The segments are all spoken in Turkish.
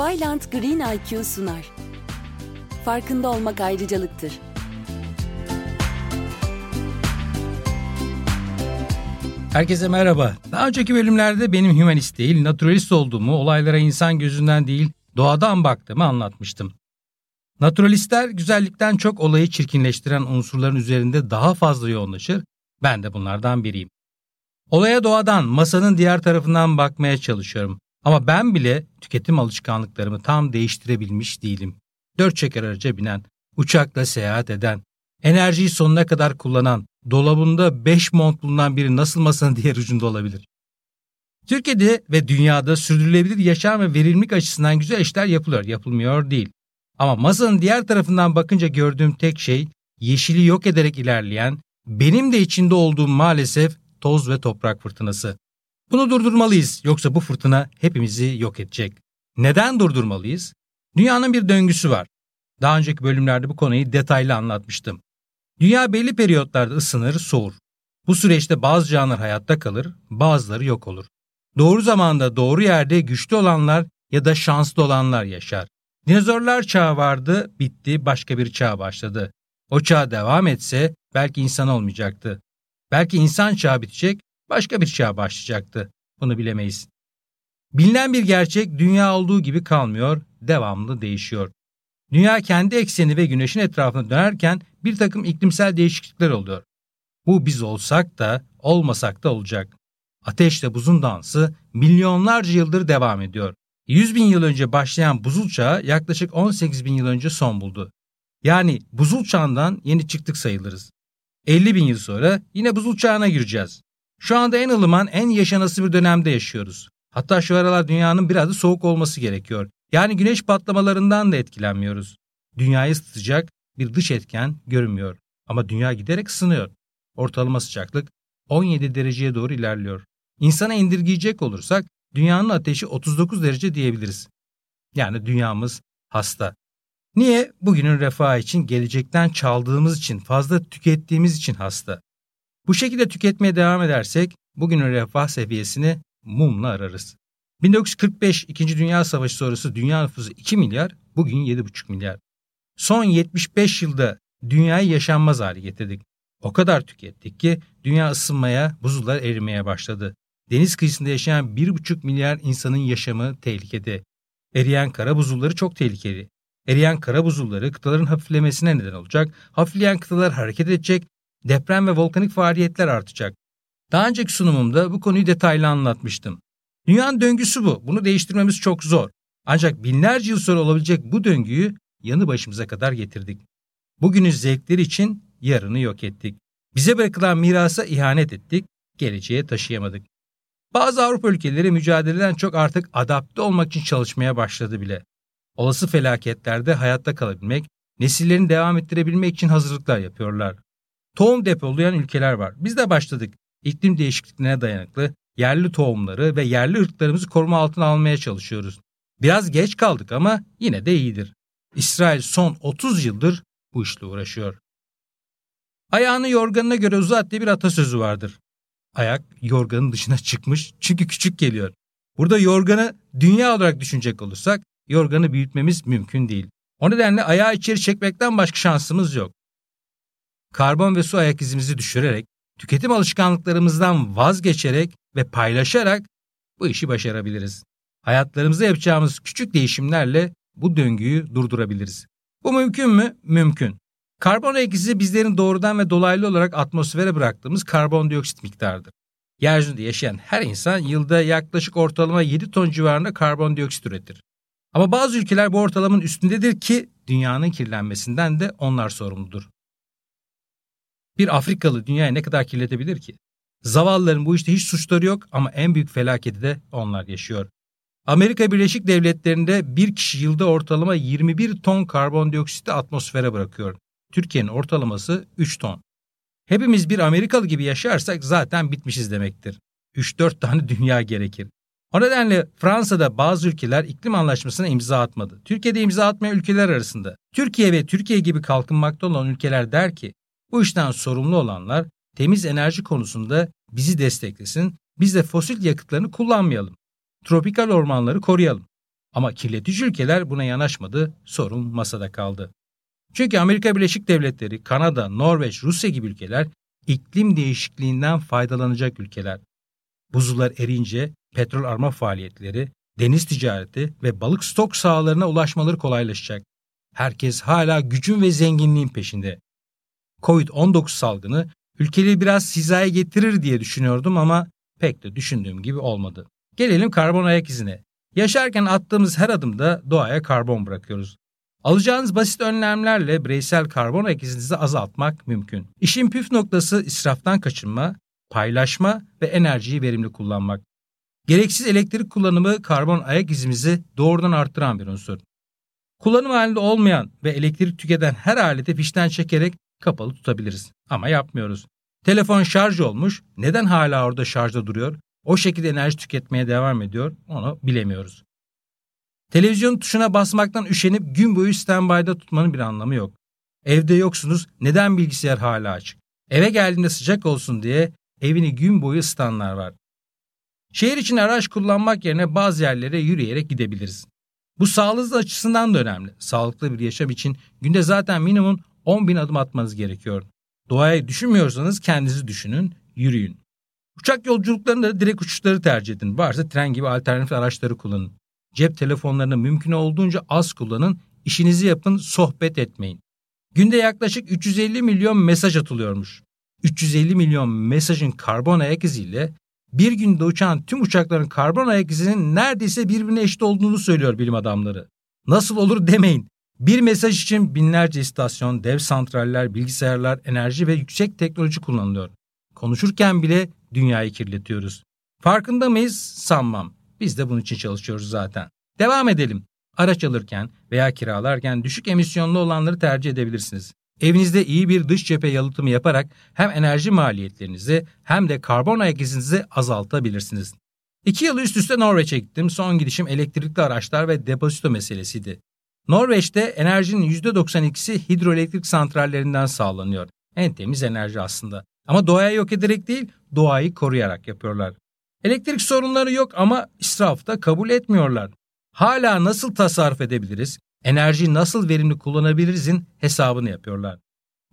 Vylant Green IQ sunar. Farkında olmak ayrıcalıktır. Herkese merhaba. Daha önceki bölümlerde benim hümanist değil, naturalist olduğumu, olaylara insan gözünden değil, doğadan baktığımı anlatmıştım. Naturalistler güzellikten çok olayı çirkinleştiren unsurların üzerinde daha fazla yoğunlaşır. Ben de bunlardan biriyim. Olaya doğadan, masanın diğer tarafından bakmaya çalışıyorum. Ama ben bile tüketim alışkanlıklarımı tam değiştirebilmiş değilim. Dört çeker araca binen, uçakla seyahat eden, enerjiyi sonuna kadar kullanan, dolabında beş mont bulunan biri nasıl masanın diğer ucunda olabilir? Türkiye'de ve dünyada sürdürülebilir yaşam ve verimlilik açısından güzel işler yapılıyor, yapılmıyor değil. Ama masanın diğer tarafından bakınca gördüğüm tek şey yeşili yok ederek ilerleyen, benim de içinde olduğum maalesef toz ve toprak fırtınası. Bunu durdurmalıyız yoksa bu fırtına hepimizi yok edecek. Neden durdurmalıyız? Dünyanın bir döngüsü var. Daha önceki bölümlerde bu konuyu detaylı anlatmıştım. Dünya belli periyotlarda ısınır, soğur. Bu süreçte bazı canlılar hayatta kalır, bazıları yok olur. Doğru zamanda doğru yerde güçlü olanlar ya da şanslı olanlar yaşar. Dinozorlar çağı vardı, bitti, başka bir çağ başladı. O çağ devam etse belki insan olmayacaktı. Belki insan çağı bitecek, başka bir çağ başlayacaktı. Bunu bilemeyiz. Bilinen bir gerçek dünya olduğu gibi kalmıyor, devamlı değişiyor. Dünya kendi ekseni ve güneşin etrafında dönerken bir takım iklimsel değişiklikler oluyor. Bu biz olsak da olmasak da olacak. Ateşle buzun dansı milyonlarca yıldır devam ediyor. 100 bin yıl önce başlayan buzul çağı yaklaşık 18 bin yıl önce son buldu. Yani buzul çağından yeni çıktık sayılırız. 50 bin yıl sonra yine buzul çağına gireceğiz. Şu anda en ılıman, en yaşanası bir dönemde yaşıyoruz. Hatta şu aralar dünyanın biraz da soğuk olması gerekiyor. Yani güneş patlamalarından da etkilenmiyoruz. Dünyayı ısıtacak bir dış etken görünmüyor. Ama dünya giderek ısınıyor. Ortalama sıcaklık 17 dereceye doğru ilerliyor. İnsana indirgeyecek olursak dünyanın ateşi 39 derece diyebiliriz. Yani dünyamız hasta. Niye? Bugünün refahı için gelecekten çaldığımız için, fazla tükettiğimiz için hasta. Bu şekilde tüketmeye devam edersek bugünün refah seviyesini mumla ararız. 1945 2. Dünya Savaşı sonrası dünya nüfusu 2 milyar, bugün 7,5 milyar. Son 75 yılda dünyayı yaşanmaz hale getirdik. O kadar tükettik ki dünya ısınmaya, buzullar erimeye başladı. Deniz kıyısında yaşayan 1,5 milyar insanın yaşamı tehlikede. Eriyen kara buzulları çok tehlikeli. Eriyen kara buzulları kıtaların hafiflemesine neden olacak. Hafifleyen kıtalar hareket edecek. Deprem ve volkanik faaliyetler artacak. Daha önceki sunumumda bu konuyu detaylı anlatmıştım. Dünyanın döngüsü bu. Bunu değiştirmemiz çok zor. Ancak binlerce yıl sonra olabilecek bu döngüyü yanı başımıza kadar getirdik. Bugünün zevkleri için yarını yok ettik. Bize bırakılan mirasa ihanet ettik, geleceğe taşıyamadık. Bazı Avrupa ülkeleri mücadeleden çok artık adapte olmak için çalışmaya başladı bile. Olası felaketlerde hayatta kalabilmek, nesillerini devam ettirebilmek için hazırlıklar yapıyorlar. Tohum depolayan ülkeler var. Biz de başladık. İklim değişikliklerine dayanıklı, yerli tohumları ve yerli ırklarımızı koruma altına almaya çalışıyoruz. Biraz geç kaldık ama yine de iyidir. İsrail son 30 yıldır bu işle uğraşıyor. Ayağını yorganına göre uzat diye bir atasözü vardır. Ayak yorganın dışına çıkmış çünkü küçük geliyor. Burada yorganı dünya olarak düşünecek olursak yorganı büyütmemiz mümkün değil. O nedenle ayağı içeri çekmekten başka şansımız yok. Karbon ve su ayak izimizi düşürerek, tüketim alışkanlıklarımızdan vazgeçerek ve paylaşarak bu işi başarabiliriz. Hayatlarımızda yapacağımız küçük değişimlerle bu döngüyü durdurabiliriz. Bu mümkün mü? Mümkün. Karbon ayak izi bizlerin doğrudan ve dolaylı olarak atmosfere bıraktığımız karbondioksit miktarıdır. Yeryüzünde yaşayan her insan yılda yaklaşık ortalama 7 ton civarında karbondioksit üretir. Ama bazı ülkeler bu ortalamanın üstündedir ki dünyanın kirlenmesinden de onlar sorumludur. Bir Afrikalı dünyayı ne kadar kirletebilir ki? Zavallıların bu işte hiç suçları yok ama en büyük felaketi de onlar yaşıyor. Amerika Birleşik Devletleri'nde bir kişi yılda ortalama 21 ton karbondioksiti atmosfere bırakıyor. Türkiye'nin ortalaması 3 ton. Hepimiz bir Amerikalı gibi yaşarsak zaten bitmişiz demektir. 3-4 tane dünya gerekir. O nedenle Fransa'da bazı ülkeler iklim anlaşmasına imza atmadı. Türkiye'de imza atmayan ülkeler arasında. Türkiye ve Türkiye gibi kalkınmakta olan ülkeler der ki bu işten sorumlu olanlar temiz enerji konusunda bizi desteklesin, biz de fosil yakıtlarını kullanmayalım. Tropikal ormanları koruyalım. Ama kirletici ülkeler buna yanaşmadı, sorun masada kaldı. Çünkü Amerika Birleşik Devletleri, Kanada, Norveç, Rusya gibi ülkeler iklim değişikliğinden faydalanacak ülkeler. Buzullar erince petrol arma faaliyetleri, deniz ticareti ve balık stok sahalarına ulaşmaları kolaylaşacak. Herkes hala gücün ve zenginliğin peşinde. Covid-19 salgını ülkeleri biraz hizaya getirir diye düşünüyordum ama pek de düşündüğüm gibi olmadı. Gelelim karbon ayak izine. Yaşarken attığımız her adımda doğaya karbon bırakıyoruz. Alacağınız basit önlemlerle bireysel karbon ayak izinizi azaltmak mümkün. İşin püf noktası israftan kaçınma, paylaşma ve enerjiyi verimli kullanmak. Gereksiz elektrik kullanımı karbon ayak izimizi doğrudan arttıran bir unsur. Kullanım halinde olmayan ve elektrik tüketen her aleti fişten çekerek kapalı tutabiliriz. Ama yapmıyoruz. Telefon şarj olmuş, neden hala orada şarjda duruyor? O şekilde enerji tüketmeye devam ediyor, onu bilemiyoruz. Televizyon tuşuna basmaktan üşenip gün boyu standby'da tutmanın bir anlamı yok. Evde yoksunuz, neden bilgisayar hala açık? Eve geldiğinde sıcak olsun diye evini gün boyu ısıtanlar var. Şehir için araç kullanmak yerine bazı yerlere yürüyerek gidebiliriz. Bu sağlığınız açısından da önemli. Sağlıklı bir yaşam için günde zaten minimum 10 bin adım atmanız gerekiyor. Doğayı düşünmüyorsanız kendinizi düşünün, yürüyün. Uçak yolculuklarında direkt uçuşları tercih edin. Varsa tren gibi alternatif araçları kullanın. Cep telefonlarını mümkün olduğunca az kullanın, işinizi yapın, sohbet etmeyin. Günde yaklaşık 350 milyon mesaj atılıyormuş. 350 milyon mesajın karbon ayak iziyle bir günde uçan tüm uçakların karbon ayak izinin neredeyse birbirine eşit olduğunu söylüyor bilim adamları. Nasıl olur demeyin. Bir mesaj için binlerce istasyon, dev santraller, bilgisayarlar, enerji ve yüksek teknoloji kullanılıyor. Konuşurken bile dünyayı kirletiyoruz. Farkında mıyız? Sanmam. Biz de bunun için çalışıyoruz zaten. Devam edelim. Araç alırken veya kiralarken düşük emisyonlu olanları tercih edebilirsiniz. Evinizde iyi bir dış cephe yalıtımı yaparak hem enerji maliyetlerinizi hem de karbon ayak izinizi azaltabilirsiniz. İki yıl üst üste Norveç'e gittim. Son gidişim elektrikli araçlar ve depozito meselesiydi. Norveç'te enerjinin %92'si hidroelektrik santrallerinden sağlanıyor. En temiz enerji aslında. Ama doğayı yok ederek değil, doğayı koruyarak yapıyorlar. Elektrik sorunları yok ama israfta kabul etmiyorlar. Hala nasıl tasarruf edebiliriz, enerjiyi nasıl verimli kullanabilirizin hesabını yapıyorlar.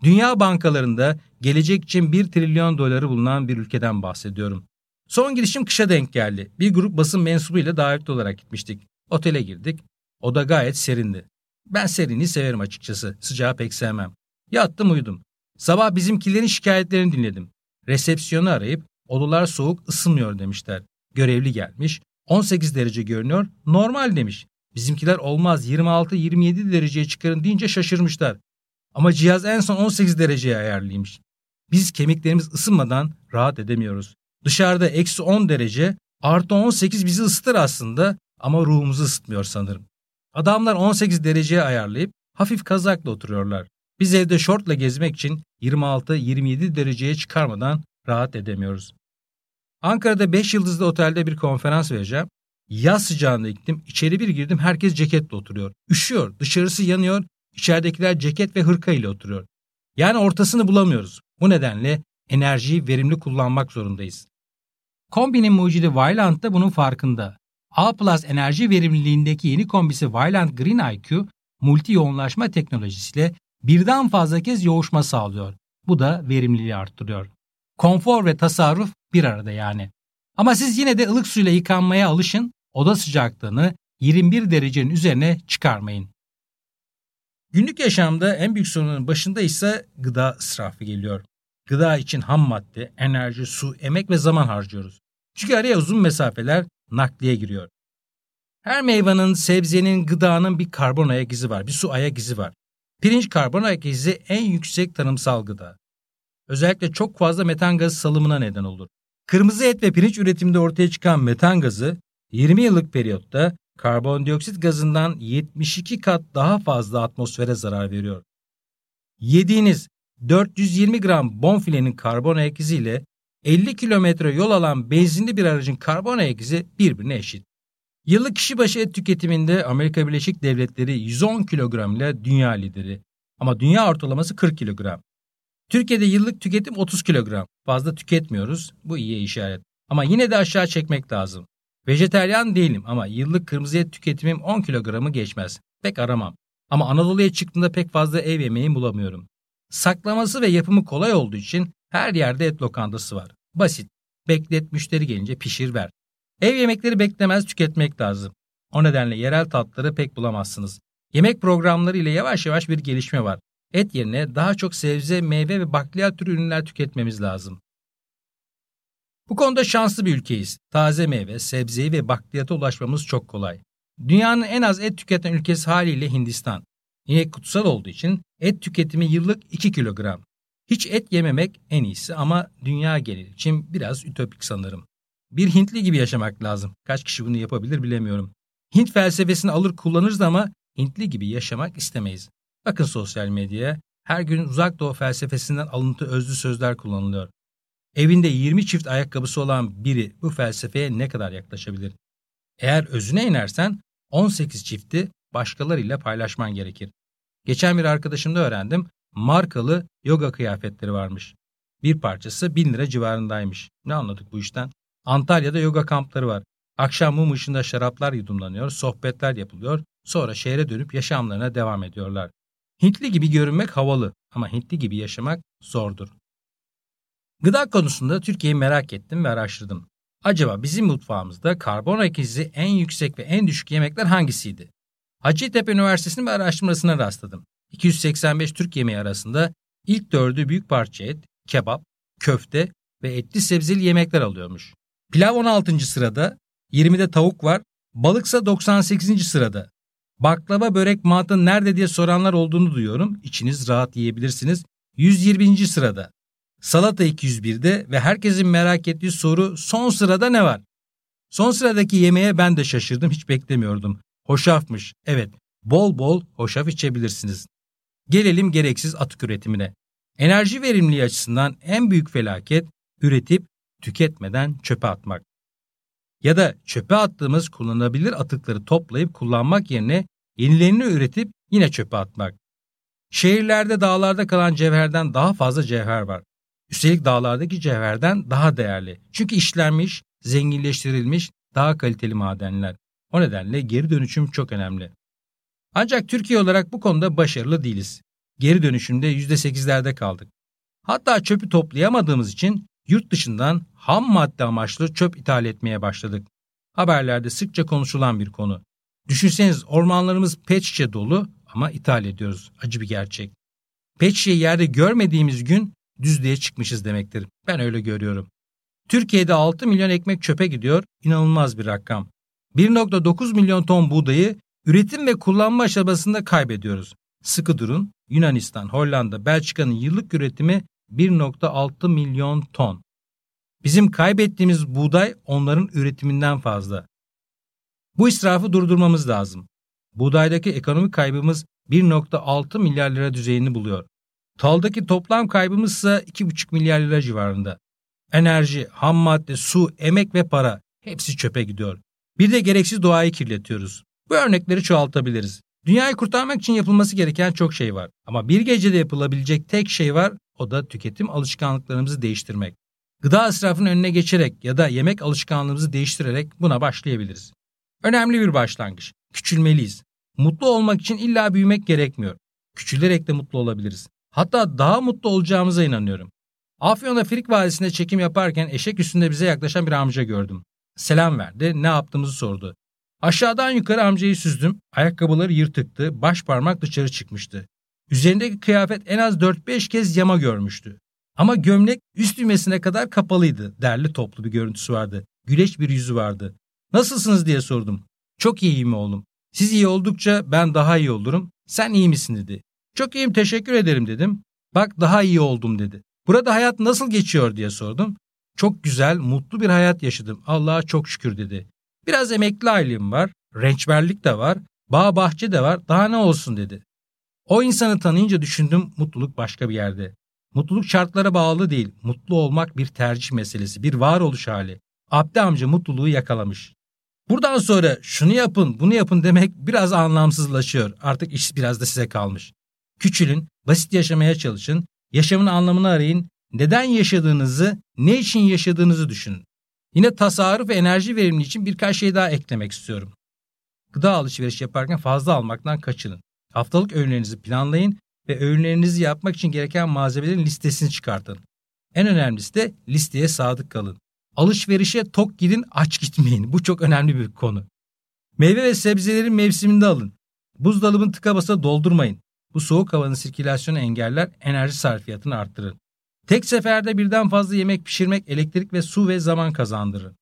Dünya bankalarında gelecek için 1 trilyon doları bulunan bir ülkeden bahsediyorum. Son girişim kışa denk geldi. Bir grup basın mensubuyla davetli olarak gitmiştik. Otele girdik. O da gayet serindi. Ben serini severim açıkçası. Sıcağı pek sevmem. Yattım uyudum. Sabah bizimkilerin şikayetlerini dinledim. Resepsiyonu arayıp odalar soğuk ısınmıyor demişler. Görevli gelmiş. 18 derece görünüyor. Normal demiş. Bizimkiler olmaz 26-27 dereceye çıkarın deyince şaşırmışlar. Ama cihaz en son 18 dereceye ayarlıymış. Biz kemiklerimiz ısınmadan rahat edemiyoruz. Dışarıda eksi 10 derece artı 18 bizi ısıtır aslında ama ruhumuzu ısıtmıyor sanırım. Adamlar 18 dereceye ayarlayıp hafif kazakla oturuyorlar. Biz evde şortla gezmek için 26-27 dereceye çıkarmadan rahat edemiyoruz. Ankara'da 5 yıldızlı otelde bir konferans vereceğim. Yaz sıcağında gittim. İçeri bir girdim. Herkes ceketle oturuyor. Üşüyor. Dışarısı yanıyor. İçeridekiler ceket ve hırka ile oturuyor. Yani ortasını bulamıyoruz. Bu nedenle enerjiyi verimli kullanmak zorundayız. Kombinin mucidi Vylant da bunun farkında. A Plus enerji verimliliğindeki yeni kombisi Vylant Green IQ, multi yoğunlaşma teknolojisiyle birden fazla kez yoğuşma sağlıyor. Bu da verimliliği arttırıyor. Konfor ve tasarruf bir arada yani. Ama siz yine de ılık suyla yıkanmaya alışın, oda sıcaklığını 21 derecenin üzerine çıkarmayın. Günlük yaşamda en büyük sorunun başında ise gıda israfı geliyor. Gıda için ham madde, enerji, su, emek ve zaman harcıyoruz. Çünkü araya uzun mesafeler nakliye giriyor. Her meyvanın, sebzenin, gıdanın bir karbon ayak izi var, bir su ayak izi var. Pirinç karbon ayak izi en yüksek tarımsal gıda. Özellikle çok fazla metan gazı salımına neden olur. Kırmızı et ve pirinç üretiminde ortaya çıkan metan gazı 20 yıllık periyotta karbondioksit gazından 72 kat daha fazla atmosfere zarar veriyor. Yediğiniz 420 gram bonfilenin karbon ayak izi ile 50 kilometre yol alan benzinli bir aracın karbon ayak birbirine eşit. Yıllık kişi başı et tüketiminde Amerika Birleşik Devletleri 110 kilogram ile dünya lideri. Ama dünya ortalaması 40 kilogram. Türkiye'de yıllık tüketim 30 kilogram. Fazla tüketmiyoruz. Bu iyi işaret. Ama yine de aşağı çekmek lazım. Vejeteryan değilim ama yıllık kırmızı et tüketimim 10 kilogramı geçmez. Pek aramam. Ama Anadolu'ya çıktığımda pek fazla ev yemeği bulamıyorum. Saklaması ve yapımı kolay olduğu için her yerde et lokantası var. Basit. Beklet müşteri gelince pişir ver. Ev yemekleri beklemez tüketmek lazım. O nedenle yerel tatları pek bulamazsınız. Yemek programları ile yavaş yavaş bir gelişme var. Et yerine daha çok sebze, meyve ve bakliyat türü ürünler tüketmemiz lazım. Bu konuda şanslı bir ülkeyiz. Taze meyve, sebzeyi ve bakliyata ulaşmamız çok kolay. Dünyanın en az et tüketen ülkesi haliyle Hindistan. Yine kutsal olduğu için et tüketimi yıllık 2 kilogram. Hiç et yememek en iyisi ama dünya geneli için biraz ütopik sanırım. Bir Hintli gibi yaşamak lazım. Kaç kişi bunu yapabilir bilemiyorum. Hint felsefesini alır kullanırız ama Hintli gibi yaşamak istemeyiz. Bakın sosyal medyaya her gün uzak doğu felsefesinden alıntı özlü sözler kullanılıyor. Evinde 20 çift ayakkabısı olan biri bu felsefeye ne kadar yaklaşabilir? Eğer özüne inersen 18 çifti başkalarıyla paylaşman gerekir. Geçen bir arkadaşımda öğrendim markalı yoga kıyafetleri varmış. Bir parçası 1000 lira civarındaymış. Ne anladık bu işten? Antalya'da yoga kampları var. Akşam mum ışığında şaraplar yudumlanıyor, sohbetler yapılıyor, sonra şehre dönüp yaşamlarına devam ediyorlar. Hintli gibi görünmek havalı ama Hintli gibi yaşamak zordur. Gıda konusunda Türkiye'yi merak ettim ve araştırdım. Acaba bizim mutfağımızda karbon ayak en yüksek ve en düşük yemekler hangisiydi? Hacettepe Üniversitesi'nin bir araştırmasına rastladım. 285 Türk yemeği arasında ilk dördü büyük parça et, kebap, köfte ve etli sebzeli yemekler alıyormuş. Pilav 16. sırada, 20'de tavuk var, balıksa 98. sırada. Baklava, börek, mantı nerede diye soranlar olduğunu duyuyorum. İçiniz rahat yiyebilirsiniz. 120. sırada. Salata 201'de ve herkesin merak ettiği soru son sırada ne var? Son sıradaki yemeğe ben de şaşırdım hiç beklemiyordum. Hoşafmış. Evet bol bol hoşaf içebilirsiniz. Gelelim gereksiz atık üretimine. Enerji verimliliği açısından en büyük felaket üretip tüketmeden çöpe atmak. Ya da çöpe attığımız kullanılabilir atıkları toplayıp kullanmak yerine yenilerini üretip yine çöpe atmak. Şehirlerde dağlarda kalan cevherden daha fazla cevher var. Üstelik dağlardaki cevherden daha değerli. Çünkü işlenmiş, zenginleştirilmiş, daha kaliteli madenler. O nedenle geri dönüşüm çok önemli. Ancak Türkiye olarak bu konuda başarılı değiliz. Geri dönüşümde %8'lerde kaldık. Hatta çöpü toplayamadığımız için yurt dışından ham madde amaçlı çöp ithal etmeye başladık. Haberlerde sıkça konuşulan bir konu. Düşünseniz ormanlarımız pet dolu ama ithal ediyoruz. Acı bir gerçek. Pet yerde görmediğimiz gün düzlüğe çıkmışız demektir. Ben öyle görüyorum. Türkiye'de 6 milyon ekmek çöpe gidiyor. İnanılmaz bir rakam. 1.9 milyon ton buğdayı üretim ve kullanma aşamasında kaybediyoruz. Sıkı durun. Yunanistan, Hollanda, Belçika'nın yıllık üretimi 1.6 milyon ton. Bizim kaybettiğimiz buğday onların üretiminden fazla. Bu israfı durdurmamız lazım. Buğdaydaki ekonomik kaybımız 1.6 milyar lira düzeyini buluyor. Taldaki toplam kaybımız ise 2,5 milyar lira civarında. Enerji, ham madde, su, emek ve para hepsi çöpe gidiyor. Bir de gereksiz doğayı kirletiyoruz. Bu örnekleri çoğaltabiliriz. Dünyayı kurtarmak için yapılması gereken çok şey var. Ama bir gecede yapılabilecek tek şey var, o da tüketim alışkanlıklarımızı değiştirmek. Gıda israfının önüne geçerek ya da yemek alışkanlığımızı değiştirerek buna başlayabiliriz. Önemli bir başlangıç. Küçülmeliyiz. Mutlu olmak için illa büyümek gerekmiyor. Küçülerek de mutlu olabiliriz. Hatta daha mutlu olacağımıza inanıyorum. Afyon'da Frik Vadisi'nde çekim yaparken eşek üstünde bize yaklaşan bir amca gördüm. Selam verdi, ne yaptığımızı sordu. Aşağıdan yukarı amcayı süzdüm. Ayakkabıları yırtıktı, baş parmak dışarı çıkmıştı. Üzerindeki kıyafet en az 4-5 kez yama görmüştü. Ama gömlek üst düğmesine kadar kapalıydı. Derli toplu bir görüntüsü vardı. Güleç bir yüzü vardı. Nasılsınız diye sordum. Çok iyiyim oğlum. Siz iyi oldukça ben daha iyi olurum. Sen iyi misin dedi. Çok iyiyim teşekkür ederim dedim. Bak daha iyi oldum dedi. Burada hayat nasıl geçiyor diye sordum. Çok güzel, mutlu bir hayat yaşadım. Allah'a çok şükür dedi. Biraz emekli ailem var, rençberlik de var, bağ bahçe de var, daha ne olsun dedi. O insanı tanıyınca düşündüm mutluluk başka bir yerde. Mutluluk şartlara bağlı değil, mutlu olmak bir tercih meselesi, bir varoluş hali. Abdi amca mutluluğu yakalamış. Buradan sonra şunu yapın, bunu yapın demek biraz anlamsızlaşıyor. Artık iş biraz da size kalmış. Küçülün, basit yaşamaya çalışın, yaşamın anlamını arayın, neden yaşadığınızı, ne için yaşadığınızı düşünün. Yine tasarruf ve enerji verimli için birkaç şey daha eklemek istiyorum. Gıda alışveriş yaparken fazla almaktan kaçının. Haftalık öğünlerinizi planlayın ve öğünlerinizi yapmak için gereken malzemelerin listesini çıkartın. En önemlisi de listeye sadık kalın. Alışverişe tok gidin aç gitmeyin. Bu çok önemli bir konu. Meyve ve sebzelerin mevsiminde alın. Buzdolabını tıka basa doldurmayın. Bu soğuk havanın sirkülasyonu engeller, enerji sarfiyatını arttırır. Tek seferde birden fazla yemek pişirmek elektrik ve su ve zaman kazandırır.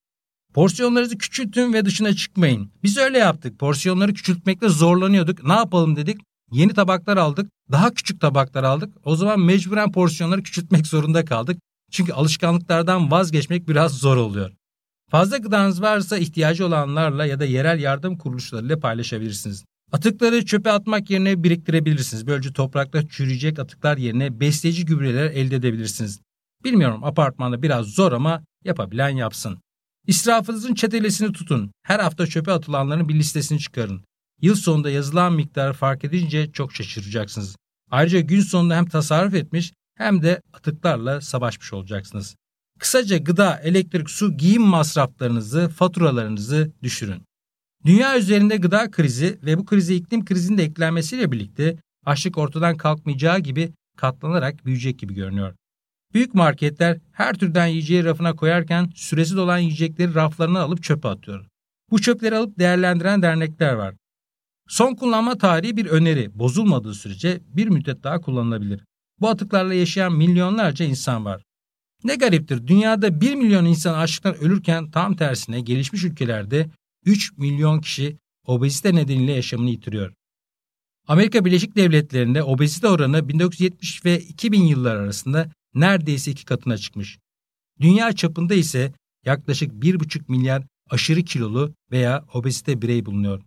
Porsiyonlarınızı küçültün ve dışına çıkmayın. Biz öyle yaptık. Porsiyonları küçültmekte zorlanıyorduk. Ne yapalım dedik. Yeni tabaklar aldık. Daha küçük tabaklar aldık. O zaman mecburen porsiyonları küçültmek zorunda kaldık. Çünkü alışkanlıklardan vazgeçmek biraz zor oluyor. Fazla gıdanız varsa ihtiyacı olanlarla ya da yerel yardım kuruluşlarıyla paylaşabilirsiniz. Atıkları çöpe atmak yerine biriktirebilirsiniz. Böylece toprakta çürüyecek atıklar yerine besleyici gübreler elde edebilirsiniz. Bilmiyorum apartmanda biraz zor ama yapabilen yapsın. İsrafınızın çetelesini tutun. Her hafta çöpe atılanların bir listesini çıkarın. Yıl sonunda yazılan miktarı fark edince çok şaşıracaksınız. Ayrıca gün sonunda hem tasarruf etmiş hem de atıklarla savaşmış olacaksınız. Kısaca gıda, elektrik, su, giyim masraflarınızı, faturalarınızı düşürün. Dünya üzerinde gıda krizi ve bu krize iklim krizinin de eklenmesiyle birlikte açlık ortadan kalkmayacağı gibi katlanarak büyüyecek gibi görünüyor. Büyük marketler her türden yiyeceği rafına koyarken süresi dolan yiyecekleri raflarına alıp çöpe atıyor. Bu çöpleri alıp değerlendiren dernekler var. Son kullanma tarihi bir öneri. Bozulmadığı sürece bir müddet daha kullanılabilir. Bu atıklarla yaşayan milyonlarca insan var. Ne gariptir dünyada 1 milyon insan açlıktan ölürken tam tersine gelişmiş ülkelerde 3 milyon kişi obezite nedeniyle yaşamını yitiriyor. Amerika Birleşik Devletleri'nde obezite oranı 1970 ve 2000 yıllar arasında neredeyse iki katına çıkmış. Dünya çapında ise yaklaşık 1,5 milyar aşırı kilolu veya obezite birey bulunuyor.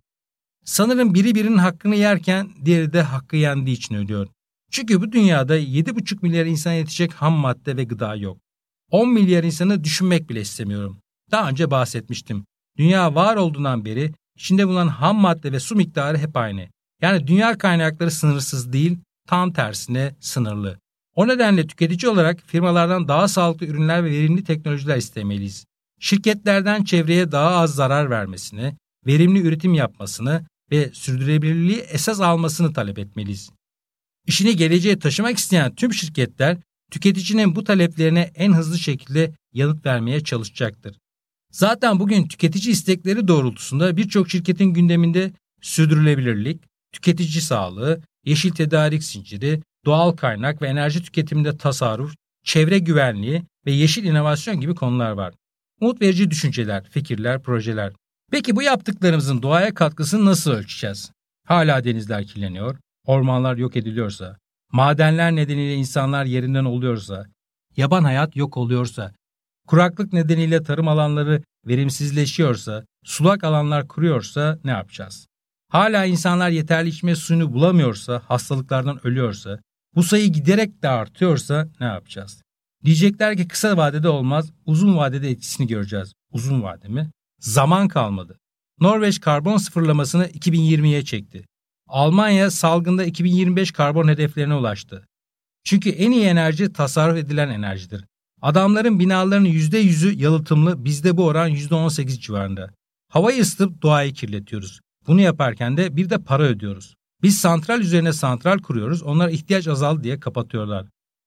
Sanırım biri birinin hakkını yerken diğeri de hakkı yendiği için ölüyor. Çünkü bu dünyada 7,5 milyar insana yetecek ham madde ve gıda yok. 10 milyar insanı düşünmek bile istemiyorum. Daha önce bahsetmiştim. Dünya var olduğundan beri içinde bulunan ham madde ve su miktarı hep aynı. Yani dünya kaynakları sınırsız değil, tam tersine sınırlı. O nedenle tüketici olarak firmalardan daha sağlıklı ürünler ve verimli teknolojiler istemeliyiz. Şirketlerden çevreye daha az zarar vermesini, verimli üretim yapmasını ve sürdürülebilirliği esas almasını talep etmeliyiz. İşini geleceğe taşımak isteyen tüm şirketler tüketicinin bu taleplerine en hızlı şekilde yanıt vermeye çalışacaktır. Zaten bugün tüketici istekleri doğrultusunda birçok şirketin gündeminde sürdürülebilirlik, tüketici sağlığı, yeşil tedarik zinciri, doğal kaynak ve enerji tüketiminde tasarruf, çevre güvenliği ve yeşil inovasyon gibi konular var. Umut verici düşünceler, fikirler, projeler. Peki bu yaptıklarımızın doğaya katkısını nasıl ölçeceğiz? Hala denizler kirleniyor, ormanlar yok ediliyorsa, madenler nedeniyle insanlar yerinden oluyorsa, yaban hayat yok oluyorsa, kuraklık nedeniyle tarım alanları verimsizleşiyorsa, sulak alanlar kuruyorsa ne yapacağız? Hala insanlar yeterli içme suyunu bulamıyorsa, hastalıklardan ölüyorsa, bu sayı giderek de artıyorsa ne yapacağız? Diyecekler ki kısa vadede olmaz, uzun vadede etkisini göreceğiz. Uzun vade mi? Zaman kalmadı. Norveç karbon sıfırlamasını 2020'ye çekti. Almanya salgında 2025 karbon hedeflerine ulaştı. Çünkü en iyi enerji tasarruf edilen enerjidir. Adamların binalarının %100'ü yalıtımlı, bizde bu oran %18 civarında. Havayı ısıtıp doğayı kirletiyoruz. Bunu yaparken de bir de para ödüyoruz. Biz santral üzerine santral kuruyoruz, onlar ihtiyaç azaldı diye kapatıyorlar.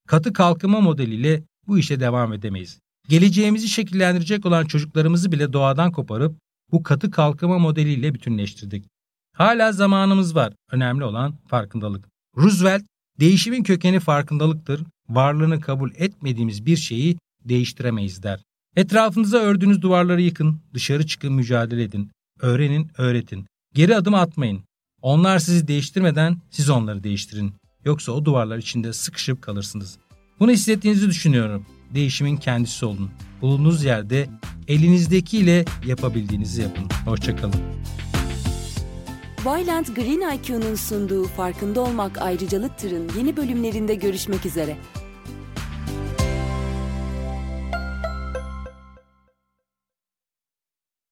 Katı kalkınma modeliyle bu işe devam edemeyiz. Geleceğimizi şekillendirecek olan çocuklarımızı bile doğadan koparıp bu katı kalkınma modeliyle bütünleştirdik. Hala zamanımız var. Önemli olan farkındalık. Roosevelt, değişimin kökeni farkındalıktır. Varlığını kabul etmediğimiz bir şeyi değiştiremeyiz der. Etrafınıza ördüğünüz duvarları yıkın, dışarı çıkın mücadele edin. Öğrenin, öğretin. Geri adım atmayın. Onlar sizi değiştirmeden siz onları değiştirin. Yoksa o duvarlar içinde sıkışıp kalırsınız. Bunu hissettiğinizi düşünüyorum. Değişimin kendisi olun. Bulunduğunuz yerde elinizdekiyle yapabildiğinizi yapın. Hoşçakalın. Vyland Green IQ'nun sunduğu Farkında Olmak Ayrıcalıktır'ın yeni bölümlerinde görüşmek üzere.